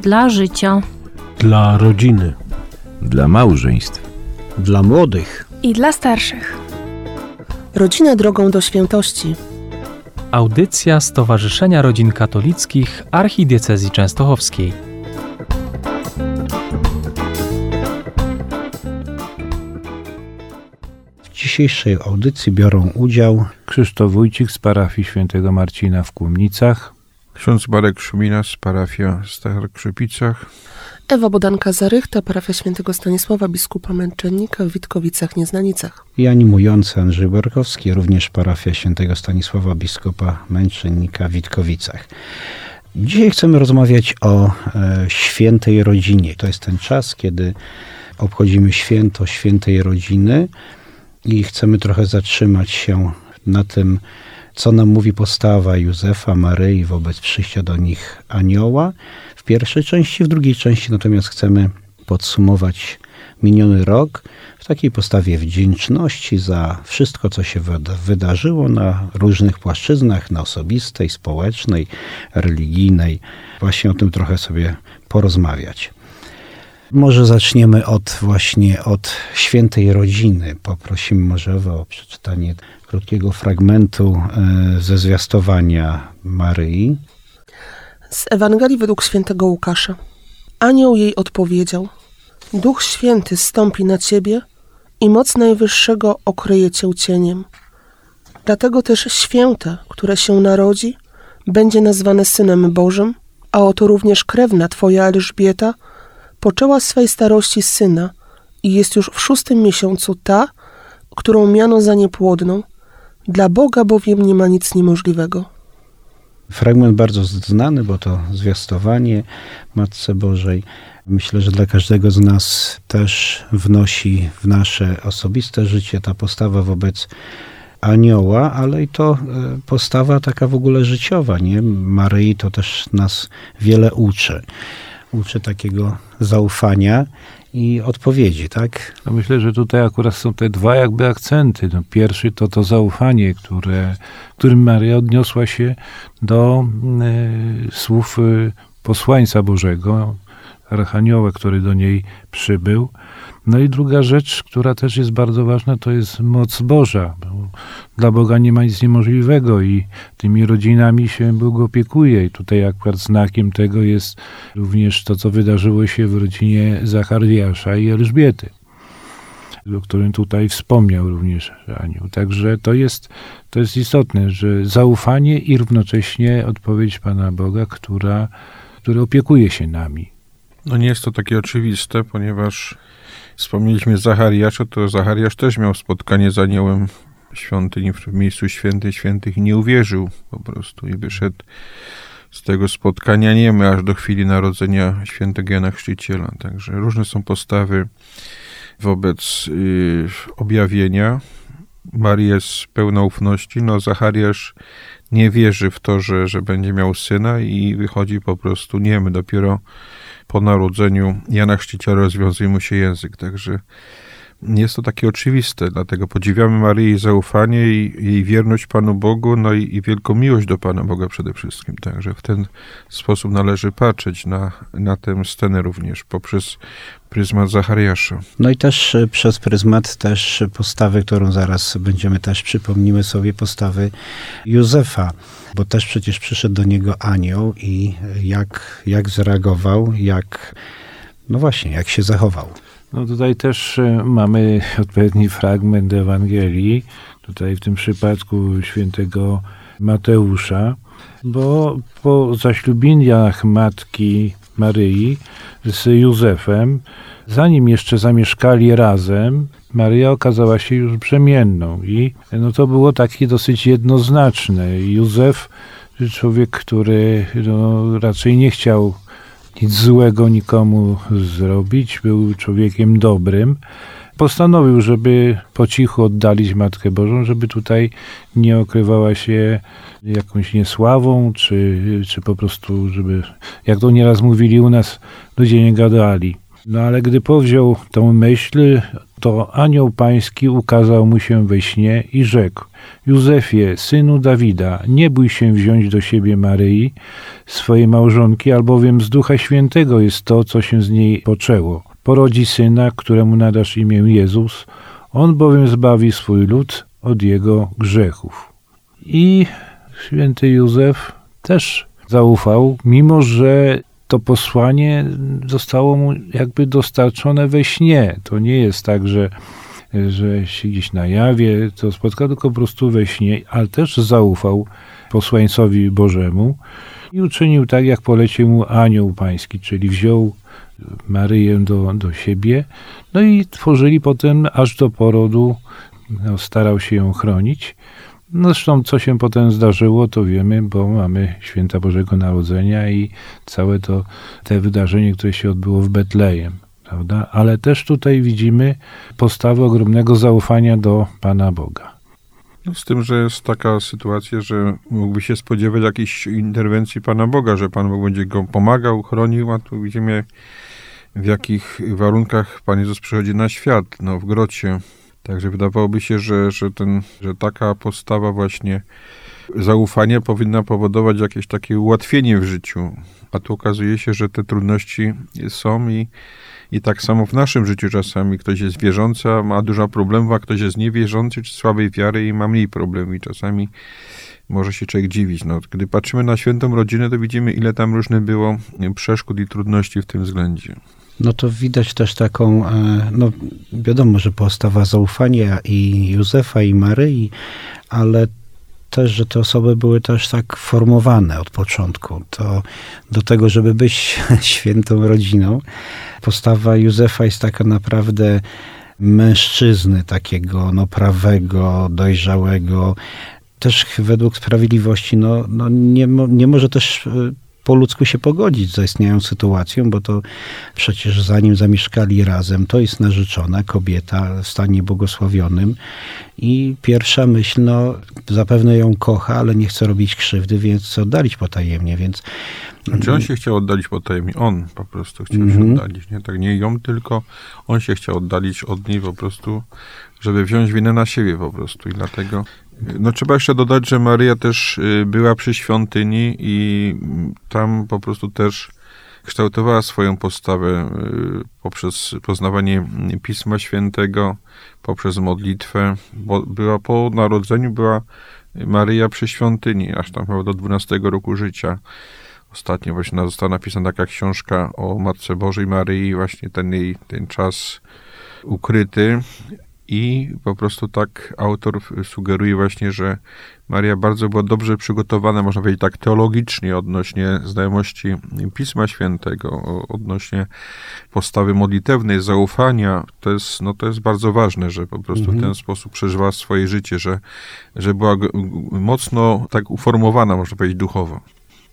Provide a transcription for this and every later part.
Dla życia. Dla rodziny. Dla małżeństw. Dla młodych. I dla starszych. Rodzina drogą do świętości. Audycja Stowarzyszenia Rodzin Katolickich Archidiecezji Częstochowskiej. W dzisiejszej audycji biorą udział Krzysztof Wójcik z parafii świętego Marcina w Kłumnicach. Ksiądz Marek Szumina z parafia w Starkrzypicach. Ewa Bodanka-Zarychta, parafia świętego Stanisława, biskupa męczennika w Witkowicach-Nieznanicach. i animujący Andrzej Borkowski, również parafia świętego Stanisława, biskupa męczennika w Witkowicach. Dzisiaj chcemy rozmawiać o e, świętej rodzinie. To jest ten czas, kiedy obchodzimy święto świętej rodziny i chcemy trochę zatrzymać się na tym, co nam mówi postawa Józefa, Maryi wobec przyjścia do nich anioła w pierwszej części, w drugiej części natomiast chcemy podsumować miniony rok w takiej postawie wdzięczności za wszystko, co się wyda- wydarzyło na różnych płaszczyznach, na osobistej, społecznej, religijnej. Właśnie o tym trochę sobie porozmawiać. Może zaczniemy od właśnie od świętej rodziny. Poprosimy może Ewę o przeczytanie krótkiego fragmentu e, ze zwiastowania Maryi. Z Ewangelii według świętego Łukasza. Anioł jej odpowiedział: Duch Święty stąpi na ciebie i moc Najwyższego okryje cię cieniem. Dlatego też święte, które się narodzi, będzie nazwane synem Bożym, a oto również krewna twoja Elżbieta poczęła swej starości syna i jest już w szóstym miesiącu ta, którą miano za niepłodną. Dla Boga bowiem nie ma nic niemożliwego. Fragment bardzo znany, bo to zwiastowanie Matce Bożej. Myślę, że dla każdego z nas też wnosi w nasze osobiste życie ta postawa wobec anioła, ale i to e, postawa taka w ogóle życiowa, nie? Maryi to też nas wiele uczy. Uczy takiego zaufania i odpowiedzi, tak? No myślę, że tutaj akurat są te dwa jakby akcenty. No pierwszy to to zaufanie, które, którym Maria odniosła się do e, słów e, posłańca Bożego, Archanioła, który do niej przybył. No i druga rzecz, która też jest bardzo ważna, to jest moc Boża. Bo dla Boga nie ma nic niemożliwego i tymi rodzinami się Bóg opiekuje. I tutaj akurat znakiem tego jest również to, co wydarzyło się w rodzinie Zachariasza i Elżbiety, o którym tutaj wspomniał również Anioł. Także to jest, to jest istotne, że zaufanie i równocześnie odpowiedź Pana Boga, która, który opiekuje się nami. No nie jest to takie oczywiste, ponieważ wspomnieliśmy Zachariasza, to Zachariasz też miał spotkanie z aniołem świątyni, w miejscu świętych świętych i nie uwierzył po prostu i wyszedł z tego spotkania niemy aż do chwili narodzenia świętego Jana Chrzciciela. Także różne są postawy wobec y, objawienia. Maria jest pełna ufności, no Zachariasz nie wierzy w to, że, że będzie miał syna i wychodzi po prostu niemy. Dopiero po narodzeniu Jana Chrzciciela rozwiązuje mu się język, także nie jest to takie oczywiste, dlatego podziwiamy jej zaufanie i jej wierność Panu Bogu, no i, i wielką miłość do Pana Boga przede wszystkim. Także w ten sposób należy patrzeć na, na tę scenę również poprzez pryzmat Zachariasza. No i też e, przez pryzmat też postawy, którą zaraz będziemy też przypomnimy sobie postawy Józefa, bo też przecież przyszedł do niego anioł i jak, jak zareagował, jak, no właśnie, jak się zachował. No tutaj też e, mamy odpowiedni fragment Ewangelii, tutaj w tym przypadku świętego Mateusza, bo po zaślubieniach matki Maryi z Józefem, zanim jeszcze zamieszkali razem, Maryja okazała się już brzemienną i no to było takie dosyć jednoznaczne. Józef, człowiek, który no, raczej nie chciał nic złego nikomu zrobić, był człowiekiem dobrym. Postanowił, żeby po cichu oddalić Matkę Bożą, żeby tutaj nie okrywała się jakąś niesławą, czy, czy po prostu, żeby, jak to nieraz mówili u nas, ludzie nie gadali. No ale gdy powziął tą myśl, to anioł pański ukazał mu się we śnie i rzekł: Józefie, synu Dawida, nie bój się wziąć do siebie Maryi, swojej małżonki, albowiem z Ducha Świętego jest to, co się z niej poczęło. Porodzi syna, któremu nadasz imię Jezus, on bowiem zbawi swój lud od jego grzechów. I święty Józef też zaufał, mimo że to posłanie zostało mu jakby dostarczone we śnie. To nie jest tak, że, że się gdzieś na jawie to spotkał, tylko po prostu we śnie, ale też zaufał posłańcowi Bożemu i uczynił tak, jak polecił mu anioł pański, czyli wziął Maryję do, do siebie, no i tworzyli potem aż do porodu, no, starał się ją chronić. No zresztą, co się potem zdarzyło, to wiemy, bo mamy święta Bożego Narodzenia i całe to te wydarzenie, które się odbyło w Betlejem, prawda? Ale też tutaj widzimy postawę ogromnego zaufania do Pana Boga. No, z tym, że jest taka sytuacja, że mógłby się spodziewać jakiejś interwencji Pana Boga, że Pan Bóg będzie go pomagał, chronił, a tu widzimy w jakich warunkach Pan Jezus przychodzi na świat, no w grocie. Także wydawałoby się, że, że, ten, że taka postawa właśnie zaufania powinna powodować jakieś takie ułatwienie w życiu. A tu okazuje się, że te trudności są i, i tak samo w naszym życiu czasami ktoś jest wierzący, ma dużo problemów, a ktoś jest niewierzący czy słabej wiary i ma mniej problemów i czasami może się człowiek dziwić. No, gdy patrzymy na świętą rodzinę, to widzimy, ile tam różnych było przeszkód i trudności w tym względzie. No to widać też taką, e, no wiadomo, że postawa zaufania i Józefa i Maryi, ale też, że te osoby były też tak formowane od początku. To do tego, żeby być świętą rodziną, postawa Józefa jest taka naprawdę mężczyzny, takiego no, prawego, dojrzałego, też według sprawiedliwości, no, no nie, nie może też e, po ludzku się pogodzić z zaistniałą sytuacją, bo to przecież zanim zamieszkali razem, to jest narzeczona kobieta w stanie błogosławionym i pierwsza myśl, no zapewne ją kocha, ale nie chce robić krzywdy, więc chce oddalić potajemnie, więc... Znaczy on się chciał oddalić potajemnie, on po prostu chciał mm -hmm. się mhm. oddalić, nie? Tak nie ją, tylko on się chciał oddalić od niej po prostu, żeby wziąć winę na siebie po prostu i dlatego no trzeba jeszcze dodać, że Maryja też y, była przy świątyni i tam po prostu też kształtowała swoją postawę y, poprzez poznawanie Pisma Świętego, poprzez modlitwę, bo była po narodzeniu, była Maryja przy świątyni, aż tam do 12 roku życia. Ostatnio właśnie została napisana taka książka o Matce Bożej Maryi, właśnie ten jej, ten czas ukryty i po prostu tak autor sugeruje właśnie, że Maria bardzo była dobrze przygotowana, można powiedzieć tak teologicznie, odnośnie znajomości Pisma Świętego, odnośnie postawy modlitewnej, zaufania. To jest, no to jest bardzo ważne, że po prostu mhm. w ten sposób przeżywa swoje życie, że, że była mocno tak uformowana, można powiedzieć, duchowo.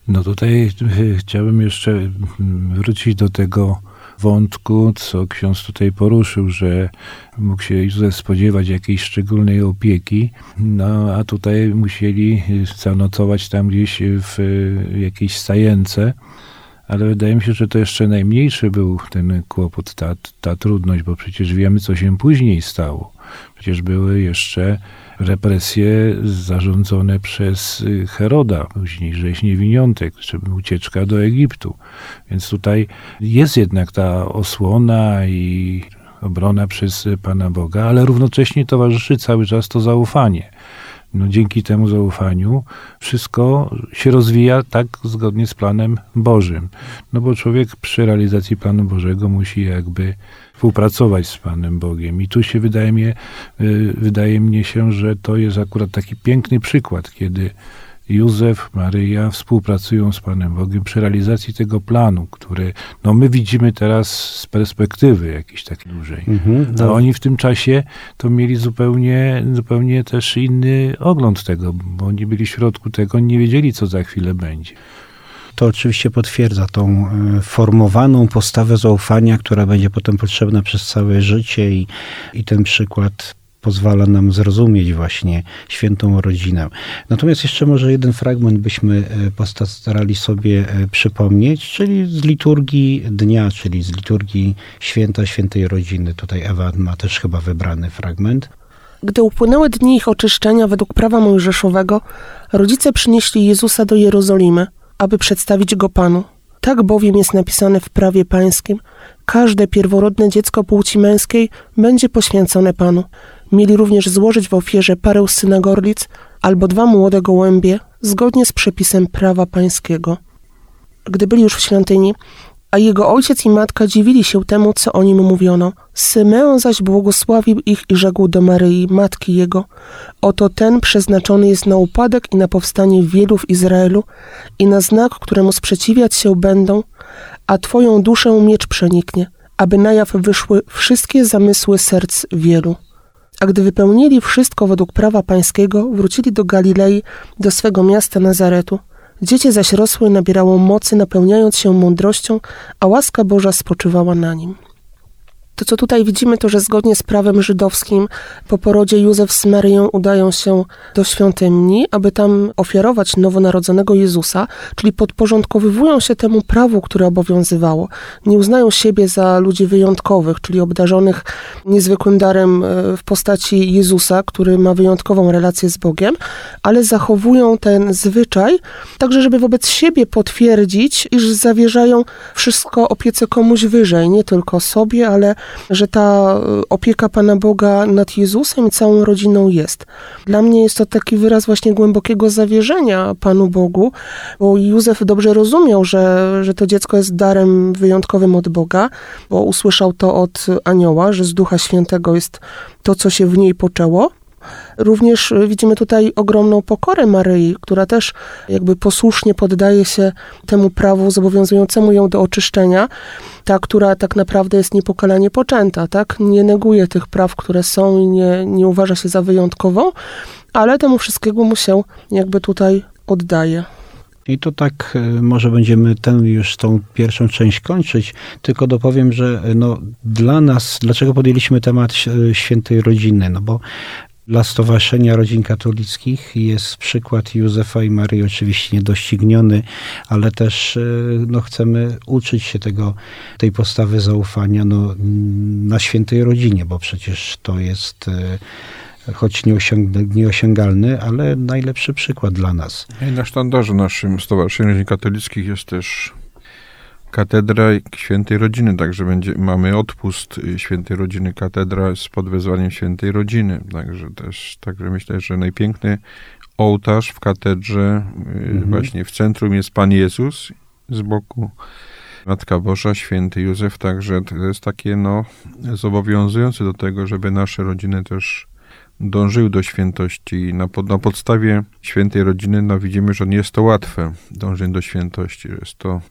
No tutaj chciałbym jeszcze wrócić do tego wątku, co ksiądz tutaj poruszył, że mógł się Józef spodziewać jakiejś szczególnej opieki, no a tutaj musieli zanotować tam gdzieś w jakiejś stajence, ale wydaje mi się, że to jeszcze najmniejszy był ten kłopot, ta, ta trudność, bo przecież wiemy, co się później stało. Przecież były jeszcze represje zarządzone przez Heroda, później rzeź niewiniątek, czy ucieczka do Egiptu. Więc tutaj jest jednak ta osłona i obrona przez Pana Boga, ale równocześnie towarzyszy cały czas to zaufanie. No, dzięki temu zaufaniu wszystko się rozwija tak zgodnie z planem Bożym. No bo człowiek przy realizacji planu Bożego musi jakby współpracować z Panem Bogiem. I tu się wydaje, mi, y, wydaje mnie się, że to jest akurat taki piękny przykład, kiedy Józef, Maryja współpracują z Panem Bogiem przy realizacji tego planu, który no, my widzimy teraz z perspektywy jakiejś takiej dłużej. Mhm, A no. oni w tym czasie to mieli zupełnie, zupełnie też inny ogląd tego, bo oni byli w środku tego, nie wiedzieli, co za chwilę będzie to oczywiście potwierdza tą e, formowaną postawę zaufania, która będzie potem potrzebna przez całe życie i, i ten przykład pozwala nam zrozumieć właśnie świętą rodzinę. Natomiast jeszcze może jeden fragment byśmy e, postarali sobie e, przypomnieć, czyli z liturgii dnia, czyli z liturgii święta świętej rodziny. Tutaj Ewa ma też chyba wybrany fragment. Gdy upłynęły dni ich oczyszczenia według prawa mojżeszowego, rodzice przynieśli Jezusa do Jerozolimy, aby przedstawić go Panu. Tak bowiem jest napisane w prawie pańskim: każde pierworodne dziecko płci męskiej będzie poświęcone Panu. Mieli również złożyć w ofierze parę synagorlic albo dwa młode gołębie, zgodnie z przepisem prawa pańskiego. Gdy byli już w świątyni, a jego ojciec i matka dziwili się temu, co o nim mówiono. Symeon zaś błogosławił ich i rzekł do Maryi, matki jego: Oto ten przeznaczony jest na upadek i na powstanie wielu w Izraelu i na znak, któremu sprzeciwiać się będą, a twoją duszę miecz przeniknie, aby na jaw wyszły wszystkie zamysły serc wielu. A gdy wypełnili wszystko według prawa pańskiego, wrócili do Galilei, do swego miasta Nazaretu. Dziecię zaś rosły, nabierało mocy, napełniając się mądrością, a łaska Boża spoczywała na nim. To, co tutaj widzimy, to że zgodnie z prawem żydowskim po porodzie Józef z Maryją udają się do świątyni, aby tam ofiarować nowonarodzonego Jezusa, czyli podporządkowywują się temu prawu, które obowiązywało. Nie uznają siebie za ludzi wyjątkowych, czyli obdarzonych niezwykłym darem e, w postaci Jezusa, który ma wyjątkową relację z Bogiem, ale zachowują ten zwyczaj, także żeby wobec siebie potwierdzić, iż zawierzają wszystko opiece komuś wyżej, nie tylko sobie, ale że ta y, opieka Pana Boga nad Jezusem i całą rodziną jest. Dla mnie jest to taki wyraz właśnie głębokiego zawierzenia Panu Bogu, bo Józef dobrze rozumiał, że, że to dziecko jest darem wyjątkowym od Boga, bo usłyszał to od anioła, że z Ducha Świętego jest to, co się w niej poczęło. Również widzimy tutaj ogromną pokorę Maryi, która też jakby posłusznie poddaje się temu prawu zobowiązującemu ją do oczyszczenia. Ta, która tak naprawdę jest niepokalanie poczęta, tak? Nie neguje tych praw, które są i nie, nie uważa się za wyjątkową, ale temu wszystkiego mu się jakby tutaj oddaje. I to tak e, może będziemy tę już tą pierwszą część kończyć, tylko dopowiem, że e, no, dla nas, dlaczego podjęliśmy temat e, świętej rodziny? No bo dla Stowarzyszenia Rodzin Katolickich jest przykład Józefa i Maryi, oczywiście niedościgniony, ale też e, no, chcemy uczyć się tego, tej postawy zaufania no, na świętej rodzinie, bo przecież to jest e, choć nieosiągalny, ale najlepszy przykład dla nas. I na sztandarze naszym Stowarzyszeniu Rodzin Katolickich jest też katedra świętej rodziny, także będzie, mamy odpust y, świętej rodziny, katedra z podwezwaniem świętej rodziny, także też, także myślę, że najpiękny ołtarz w katedrze, y, mhm. właśnie w centrum jest Pan Jezus, z boku Matka Boża, święty Józef, także to jest takie, no, zobowiązujące do tego, żeby nasze rodziny też dążyły do świętości. Na, pod, na podstawie świętej rodziny, no widzimy, że nie jest to łatwe, dążenie do świętości, jest to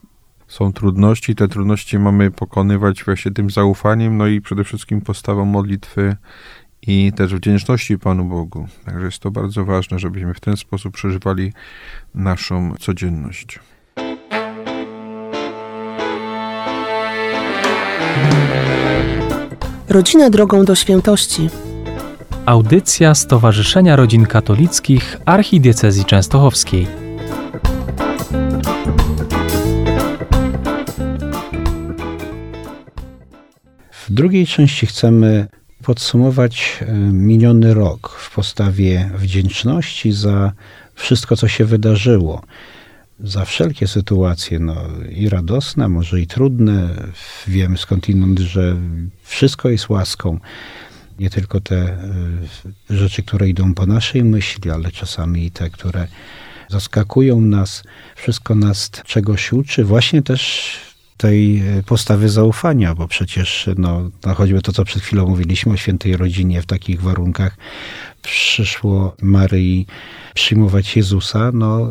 są trudności. Te trudności mamy pokonywać właśnie tym zaufaniem, no i przede wszystkim postawą modlitwy i też wdzięczności Panu Bogu. Także jest to bardzo ważne, żebyśmy w ten sposób przeżywali naszą codzienność. Rodzina drogą do świętości. Audycja Stowarzyszenia Rodzin Katolickich Archidiecezji Częstochowskiej. W drugiej części chcemy podsumować e, miniony rok w postawie wdzięczności za wszystko, co się wydarzyło. Za wszelkie sytuacje, no i radosne, może i trudne. Wiemy skądinąd, że wszystko jest łaską. Nie tylko te e, rzeczy, które idą po naszej myśli, ale czasami i te, które zaskakują nas. Wszystko nas czegoś uczy. Właśnie też tej e, postawy zaufania, bo przecież no, no choćby to, co przed chwilą mówiliśmy o świętej rodzinie w takich warunkach, przyszło Maryi przyjmować Jezusa, no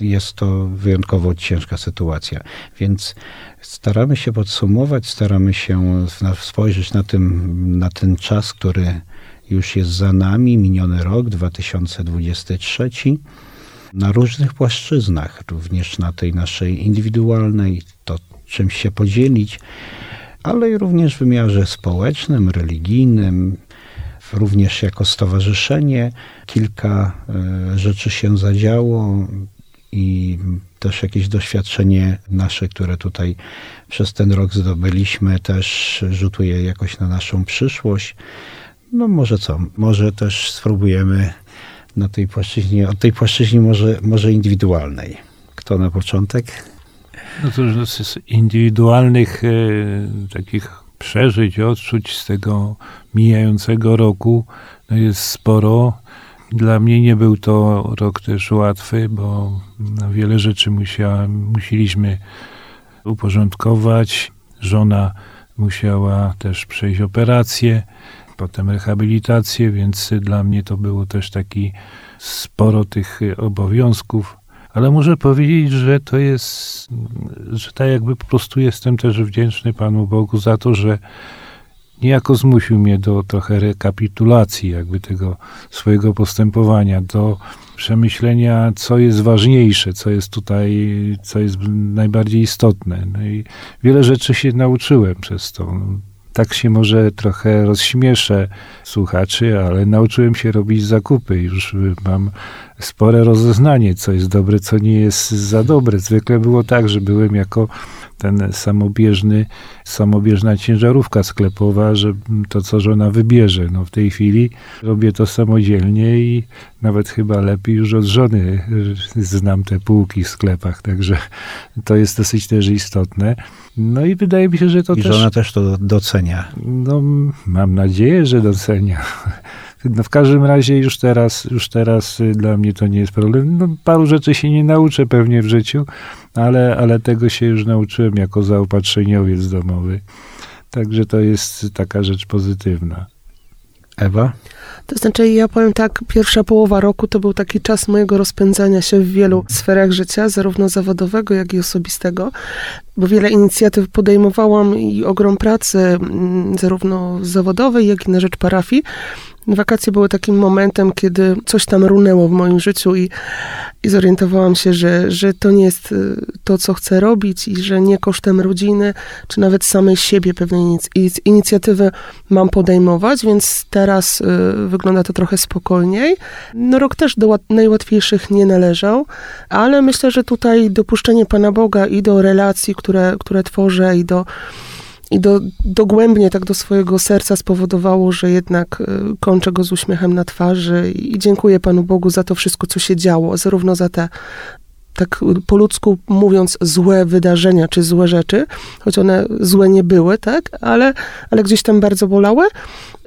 jest to wyjątkowo ciężka sytuacja. Więc staramy się podsumować, staramy się spojrzeć na, tym, na ten czas, który już jest za nami, miniony rok 2023 na różnych płaszczyznach, również na tej naszej indywidualnej, czymś się podzielić, ale i również w wymiarze społecznym, religijnym, również jako stowarzyszenie. Kilka e, rzeczy się zadziało i też jakieś doświadczenie nasze, które tutaj przez ten rok zdobyliśmy, też rzutuje jakoś na naszą przyszłość. No może co, może też spróbujemy na tej płaszczyźnie, od tej płaszczyźnie może, może indywidualnej. Kto na początek? No to już z indywidualnych e, takich przeżyć, odczuć z tego mijającego roku no jest sporo. Dla mnie nie był to rok też łatwy, bo no, wiele rzeczy musiała, musieliśmy uporządkować. Żona musiała też przejść operację, potem rehabilitację, więc dla mnie to było też taki sporo tych obowiązków. Ale muszę powiedzieć, że to jest, że tak jakby po prostu jestem też wdzięczny Panu Bogu za to, że niejako zmusił mnie do trochę rekapitulacji jakby tego swojego postępowania, do przemyślenia, co jest ważniejsze, co jest tutaj, co jest najbardziej istotne. No i wiele rzeczy się nauczyłem przez to. Tak się może trochę rozśmieszę słuchaczy, ale nauczyłem się robić zakupy. Już mam spore rozeznanie, co jest dobre, co nie jest za dobre. Zwykle było tak, że byłem jako ten samobieżny, samobieżna ciężarówka sklepowa, że to, co żona wybierze. No w tej chwili robię to samodzielnie i nawet chyba lepiej już od żony znam te półki w sklepach, także to jest dosyć też istotne. No i wydaje mi się, że to I też... żona też to docenia. No, mam nadzieję, że docenia. No w każdym razie już teraz, już teraz y, dla mnie to nie jest problem. No, paru rzeczy się nie nauczę pewnie w życiu, ale, ale tego się już nauczyłem jako zaopatrzeniowiec domowy. Także to jest taka rzecz pozytywna. Ewa? To znaczy, ja powiem tak, pierwsza połowa roku to był taki czas mojego rozpędzania się w wielu sferach życia, zarówno zawodowego, jak i osobistego, bo wiele inicjatyw podejmowałam i ogrom pracy, mm, zarówno zawodowej, jak i na rzecz parafii. Wakacje były takim momentem, kiedy coś tam runęło w moim życiu i, i zorientowałam się, że, że to nie jest y, to, co chcę robić i że nie kosztem rodziny, czy nawet samej siebie pewne inic- inicjatywy mam podejmować, więc teraz y, wygląda to trochę spokojniej. No rok też do najłatwiejszych nie należał, ale myślę, że tutaj dopuszczenie Pana Boga i do relacji, które, które tworzę i do i do, dogłębnie tak do swojego serca spowodowało, że jednak y, kończę go z uśmiechem na twarzy i dziękuję Panu Bogu za to wszystko, co się działo, zarówno za te tak po ludzku mówiąc, złe wydarzenia czy złe rzeczy, choć one złe nie były, tak, ale, ale gdzieś tam bardzo bolały,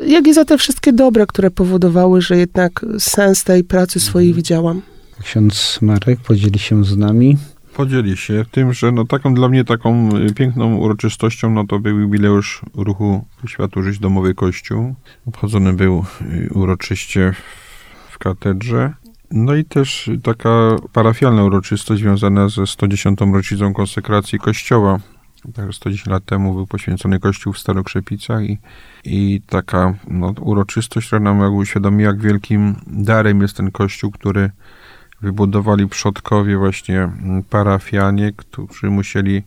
jak i za te wszystkie dobre, które powodowały, że jednak sens tej pracy swojej Mhm. widziałam. Ksiądz Marek podzieli się z nami. Podzieli się tym, że no taką dla mnie taką y, piękną uroczystością no to był jubileusz ruchu Światu Żyć Domowy Kościół. Obchodzony był y, uroczyście w- katedrze. No i też taka parafialna uroczystość związana ze 110. rocznicą konsekracji Kościoła. Także 110 lat temu był poświęcony Kościół w Starokrzepicach i, i taka no, uroczystość, która nam uświadomiła, jak wielkim darem jest ten Kościół, który wybudowali przodkowie właśnie mm, parafianie, którzy musieli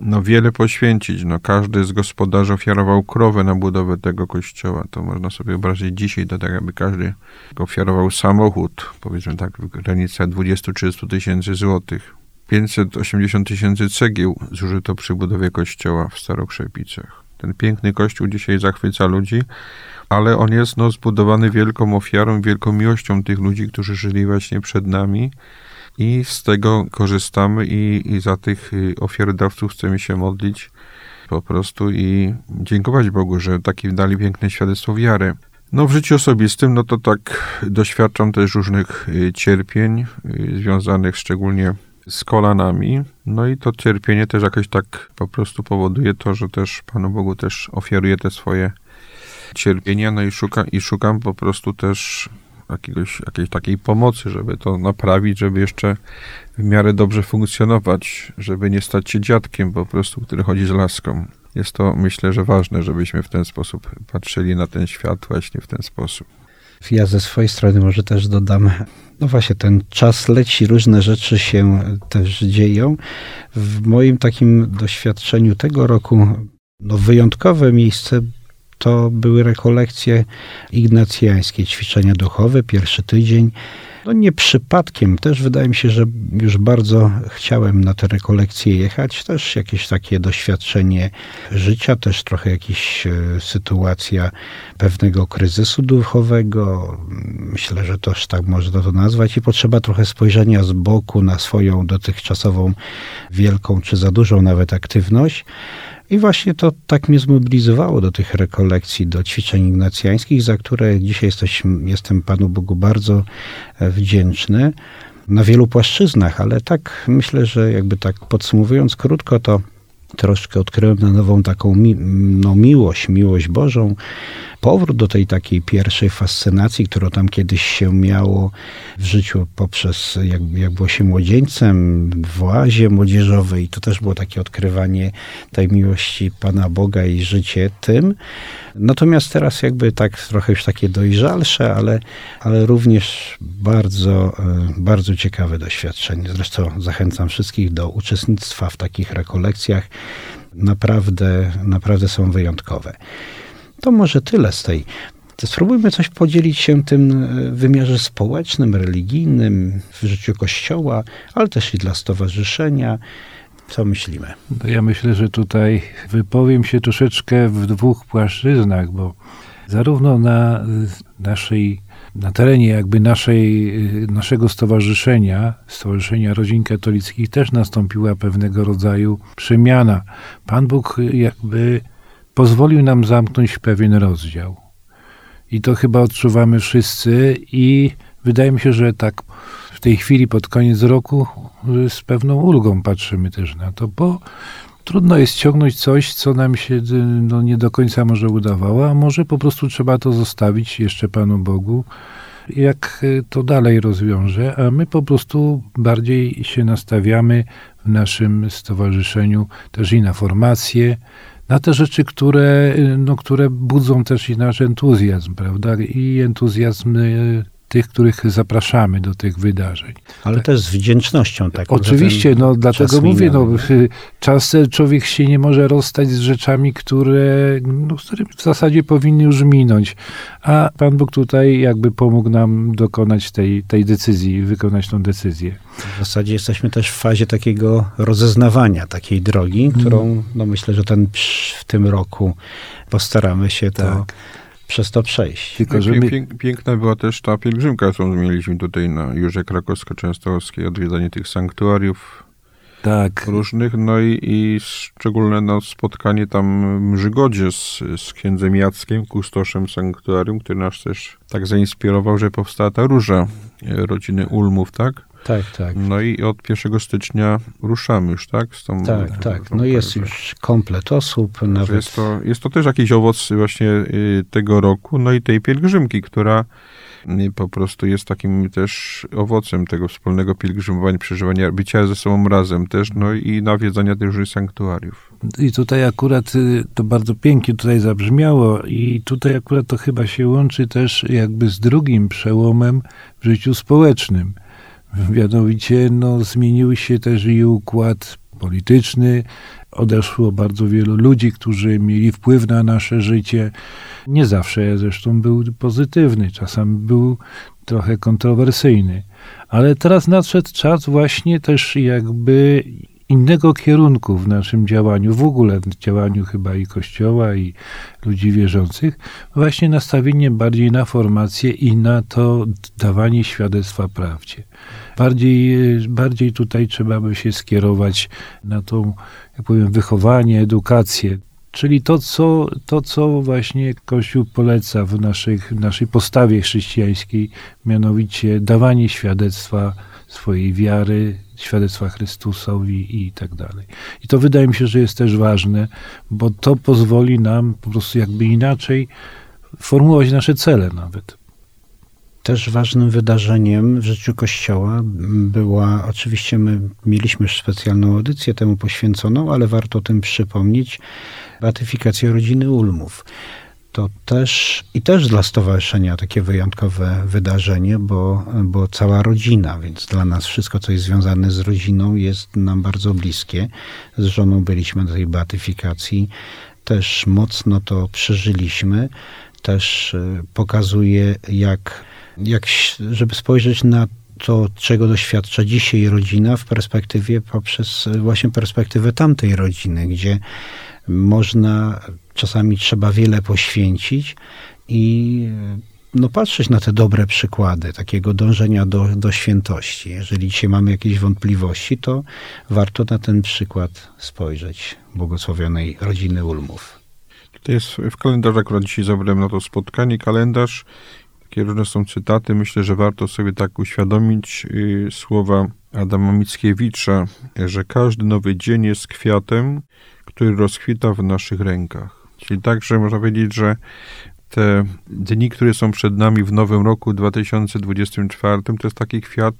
no, wiele poświęcić. No, każdy z gospodarzy ofiarował krowę na budowę tego kościoła. To można sobie wyobrazić dzisiaj, to tak jakby każdy ofiarował samochód, powiedzmy tak, w granicach 20-30 tysięcy złotych. 580 tysięcy cegieł zużyto przy budowie kościoła w Starokrzepicach. Ten piękny kościół dzisiaj zachwyca ludzi, ale on jest no, zbudowany wielką ofiarą, wielką miłością tych ludzi, którzy żyli właśnie przed nami i z tego korzystamy i, i za tych y, ofiarodawców chcemy się modlić po prostu i dziękować Bogu, że taki dali piękne świadectwo wiary. No w życiu osobistym, no to tak doświadczam też różnych y, cierpień y, związanych szczególnie z kolanami. No i to cierpienie też jakoś tak po prostu powoduje to, że też Panu Bogu też ofiaruję te swoje cierpienia, no i szukam, i szukam po prostu też jakiegoś, jakiejś takiej pomocy, żeby to naprawić, żeby jeszcze w miarę dobrze funkcjonować, żeby nie stać się dziadkiem po prostu, który chodzi z laską. Jest to, myślę, że ważne, żebyśmy w ten sposób patrzyli na ten świat właśnie w ten sposób. Ja ze swojej strony może też dodam, no właśnie, ten czas leci, różne rzeczy się też dzieją. W moim takim doświadczeniu tego roku, no wyjątkowe miejsce to były rekolekcje ignacjańskie, ćwiczenia duchowe, pierwszy tydzień. No nie przypadkiem, też wydaje mi się, że już bardzo chciałem na te rekolekcje jechać. Też jakieś takie doświadczenie życia, też trochę jakaś e, sytuacja pewnego kryzysu duchowego. Myślę, że też tak można to nazwać i potrzeba trochę spojrzenia z boku na swoją dotychczasową wielką czy za dużą nawet aktywność. I właśnie to tak mnie zmobilizowało do tych rekolekcji, do ćwiczeń ignacjańskich, za które dzisiaj jesteś, jestem Panu Bogu bardzo e, wdzięczny. Na wielu płaszczyznach, ale tak myślę, że jakby tak podsumowując krótko, to troszkę odkryłem na nową taką mi, no, miłość, miłość Bożą, powrót do tej takiej pierwszej fascynacji, którą tam kiedyś się miało w życiu poprzez, jak, jak było się młodzieńcem w oazie młodzieżowej. To też było takie odkrywanie tej miłości Pana Boga i życie tym. Natomiast teraz jakby tak trochę już takie dojrzalsze, ale, ale również bardzo, e, bardzo ciekawe doświadczenie. Zresztą zachęcam wszystkich do uczestnictwa w takich rekolekcjach. Naprawdę, naprawdę są wyjątkowe. To może tyle z tej. Spróbujmy coś podzielić się tym e, wymiarze społecznym, religijnym, w życiu Kościoła, ale też i dla stowarzyszenia. Co myślimy? Ja myślę, że tutaj wypowiem się troszeczkę w dwóch płaszczyznach, bo zarówno na naszej, na terenie jakby naszej, naszego stowarzyszenia, Stowarzyszenia Rodzin Katolickich też nastąpiła pewnego rodzaju przemiana. Pan Bóg jakby pozwolił nam zamknąć pewien rozdział. I to chyba odczuwamy wszyscy i wydaje mi się, że tak w tej chwili pod koniec roku z pewną ulgą patrzymy też na to, bo trudno jest ciągnąć coś, co nam się no, nie do końca może udawało, a może po prostu trzeba to zostawić jeszcze Panu Bogu, jak to dalej rozwiąże, a my po prostu bardziej się nastawiamy w naszym stowarzyszeniu też i na formację, na te rzeczy, które, no, które budzą też i nasz entuzjazm, prawda? I entuzjazm y, tych, których zapraszamy do tych wydarzeń. Ale tak. też z wdzięcznością. Tak, Oczywiście, no dlatego mówię, no, czas człowiek się nie może rozstać z rzeczami, które, no, które w zasadzie powinny już minąć. A Pan Bóg tutaj jakby pomógł nam dokonać tej, tej decyzji, wykonać tą decyzję. W zasadzie jesteśmy też w fazie takiego rozeznawania takiej drogi, którą mm. no myślę, że ten w tym roku postaramy się to tak przez to przejść. Tylko, że my... Piękna była też ta pielgrzymka, którą mieliśmy tutaj na Jurze Krakowsko-Częstochowskiej, odwiedzanie tych sanktuariów tak. różnych, no i, i szczególne no, spotkanie tam w Mrzygodzie z, z księdzem Jackiem, kustoszem sanktuarium, który nas też tak zainspirował, że powstała ta róża e, rodziny Ulmów, tak? Tak, tak. No i od 1 stycznia ruszamy już, tak? Z tą, tak, tak. No jest już komplet osób. Nawet... Jest, to, jest to też jakiś owoc właśnie y, tego roku, no i tej pielgrzymki, która y, po prostu jest takim też owocem tego wspólnego pielgrzymowania, przeżywania, bycia ze sobą razem też, no i nawiedzania tych sanktuariów. I tutaj akurat y, to bardzo pięknie tutaj zabrzmiało i tutaj akurat to chyba się łączy też jakby z drugim przełomem w życiu społecznym Mianowicie no, zmienił się też i układ polityczny, odeszło bardzo wielu ludzi, którzy mieli wpływ na nasze życie. Nie zawsze zresztą był pozytywny, czasami był trochę kontrowersyjny. Ale teraz nadszedł czas właśnie też jakby innego kierunku w naszym działaniu, w ogóle w działaniu chyba i Kościoła, i ludzi wierzących, właśnie nastawienie bardziej na formację i na to dawanie świadectwa prawdzie. Bardziej, bardziej tutaj trzeba by się skierować na tą, jak powiem, wychowanie, edukację. Czyli to co, to, co właśnie Kościół poleca w, naszych, naszej postawie chrześcijańskiej, mianowicie dawanie świadectwa swojej wiary, świadectwa Chrystusowi i tak dalej. I to wydaje mi się, że jest też ważne, bo to pozwoli nam po prostu jakby inaczej formułować nasze cele nawet. Też ważnym wydarzeniem w życiu Kościoła była, oczywiście my mieliśmy specjalną audycję temu poświęconą, ale warto o tym przypomnieć, ratyfikacja rodziny Ulmów to też i też dla stowarzyszenia takie wyjątkowe wydarzenie, bo, bo cała rodzina, więc dla nas wszystko, co jest związane z rodziną, jest nam bardzo bliskie. Z żoną byliśmy na tej beatyfikacji też mocno to przeżyliśmy, też e, pokazuje, jak, jak żeby spojrzeć na to, czego doświadcza dzisiaj rodzina w perspektywie poprzez właśnie perspektywę tamtej rodziny, gdzie można, czasami trzeba wiele poświęcić i no, patrzeć na te dobre przykłady takiego dążenia do, do świętości. Jeżeli dzisiaj mamy jakieś wątpliwości, to warto na ten przykład spojrzeć błogosławionej rodziny Ulmów. To jest w kalendarzu, akurat dzisiaj zabrałem na to spotkanie, kalendarz, takie różne są cytaty. Myślę, że warto sobie tak uświadomić y, słowa Adama Mickiewicza, że każdy nowy dzień jest kwiatem, który rozkwita w naszych rękach. Czyli także można powiedzieć, że te dni, które są przed nami w nowym roku 2024, to jest taki kwiat,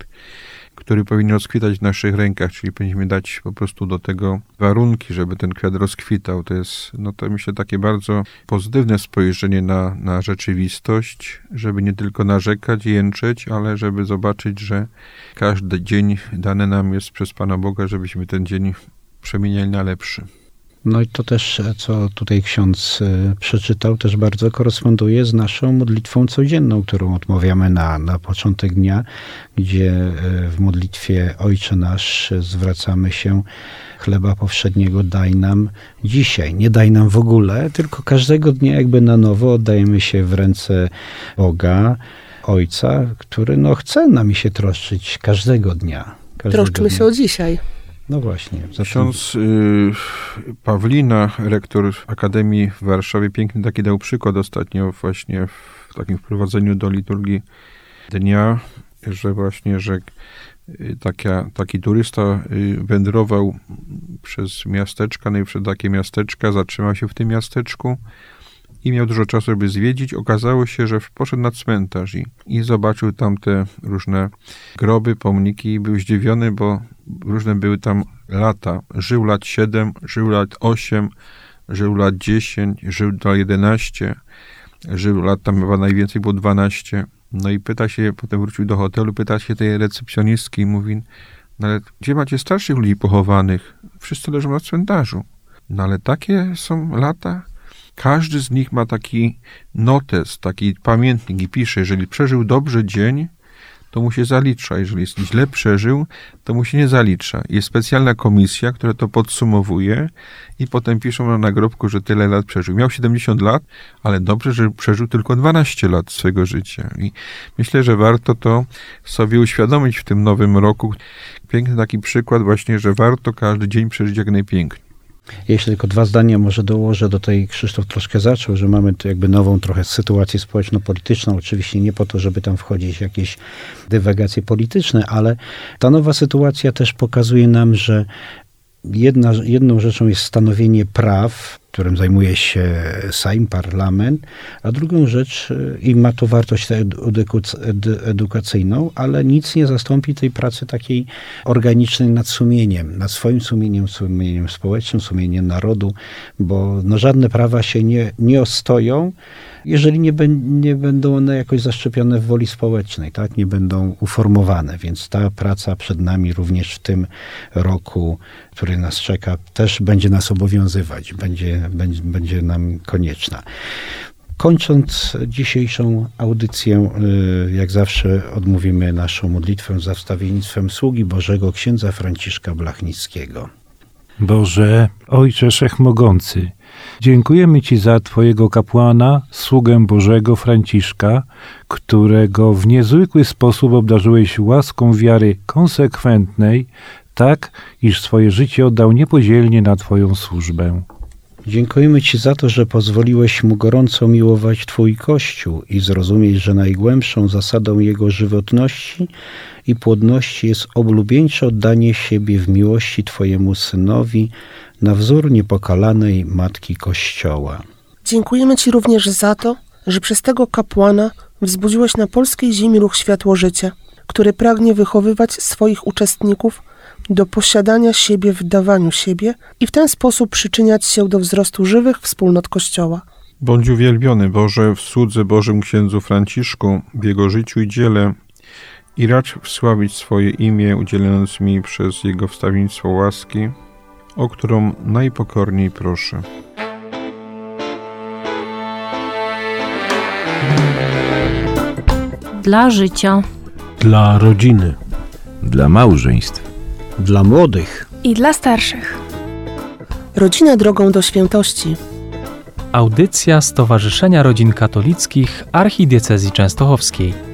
który powinien rozkwitać w naszych rękach, czyli powinniśmy dać po prostu do tego warunki, żeby ten kwiat rozkwitał. To jest, no to myślę, takie bardzo pozytywne spojrzenie na, na rzeczywistość, żeby nie tylko narzekać, jęczeć, ale żeby zobaczyć, że każdy dzień dany nam jest przez Pana Boga, żebyśmy ten dzień przemieniali na lepszy. No i to też, co tutaj ksiądz e, przeczytał, też bardzo koresponduje z naszą modlitwą codzienną, którą odmawiamy na, na początek dnia, gdzie e, w modlitwie Ojcze Nasz zwracamy się chleba powszedniego daj nam dzisiaj. Nie daj nam w ogóle, tylko każdego dnia jakby na nowo oddajemy się w ręce Boga, Ojca, który no, chce nami się troszczyć każdego dnia. Każdego Troszczymy dnia. się o dzisiaj. No właśnie. Zatem... Ksiądz y, Pawlina, rektor Akademii w Warszawie, piękny taki dał przykład ostatnio właśnie w takim wprowadzeniu do liturgii dnia, że właśnie, że y, taka, taki turysta y, wędrował przez miasteczka, no i przez takie miasteczka, zatrzymał się w tym miasteczku i miał dużo czasu, żeby zwiedzić. Okazało się, że poszedł na cmentarz i, i zobaczył tam te różne groby, pomniki i był zdziwiony, bo różne były tam lata. Żył lat 7, żył lat 8, żył lat 10, żył lat 11, żył lat tam chyba najwięcej było 12. No i pyta się, potem wrócił do hotelu, pyta się tej recepcjonistki i mówi, no ale gdzie macie starszych ludzi pochowanych? Wszyscy leżą na cmentarzu. No ale takie są lata? Każdy z nich ma taki notes, taki pamiętnik i pisze, jeżeli przeżył dobrze dzień, to mu się zalicza. Jeżeli źle przeżył, to mu się nie zalicza. Jest specjalna komisja, która to podsumowuje i potem piszą na nagrobku, że tyle lat przeżył. Miał 70 lat, ale dobrze, że przeżył tylko 12 lat swojego życia. I myślę, że warto to sobie uświadomić w tym nowym roku. Piękny taki przykład właśnie, że warto każdy dzień przeżyć jak najpiękniej. Jeśli tylko dwa zdania może dołożę, do tej Krzysztof troszkę zaczął, że mamy tu jakby nową trochę sytuację społeczno-polityczną. Oczywiście nie po to, żeby tam wchodzić jakieś dywagacje polityczne, ale ta nowa sytuacja też pokazuje nam, że jedna, jedną rzeczą jest stanowienie praw, którym zajmuje się Sejm, parlament, a drugą rzecz, i ma to wartość edukacyjną, ale nic nie zastąpi tej pracy takiej organicznej nad sumieniem, nad swoim sumieniem, sumieniem społecznym, sumieniem narodu, bo no, żadne prawa się nie, nie ostoją, jeżeli nie, nie będą one jakoś zaszczepione w woli społecznej, tak? nie będą uformowane. Więc ta praca przed nami również w tym roku, który nas czeka, też będzie nas obowiązywać, będzie, będzie, nam konieczna. Kończąc dzisiejszą audycję, y, jak zawsze odmówimy naszą modlitwę za wstawiennictwem sługi Bożego księdza Franciszka Blachnickiego. Boże, Ojcze Wszechmogący, dziękujemy Ci za Twojego kapłana, sługę Bożego Franciszka, którego w niezwykły sposób obdarzyłeś łaską wiary konsekwentnej, tak, iż swoje życie oddał niepodzielnie na Twoją służbę. Dziękujemy Ci za to, że pozwoliłeś mu gorąco miłować Twój Kościół i zrozumieć, że najgłębszą zasadą jego żywotności i płodności jest oblubieńcze oddanie siebie w miłości Twojemu Synowi na wzór niepokalanej Matki Kościoła. Dziękujemy Ci również za to, że przez tego kapłana wzbudziłeś na polskiej ziemi ruch Światło Życie, który pragnie wychowywać swoich uczestników do posiadania siebie w dawaniu siebie i w ten sposób przyczyniać się do wzrostu żywych wspólnot Kościoła. Bądź uwielbiony Boże w słudze Bożym księdzu Franciszku, w jego życiu i dziele i racz wsławić swoje imię, udzielając mi przez jego wstawnictwo łaski, o którą najpokorniej proszę. Dla życia. Dla rodziny. Dla małżeństw. Dla młodych. i dla starszych. Rodzina drogą do świętości. Audycja Stowarzyszenia Rodzin Katolickich Archidiecezji Częstochowskiej.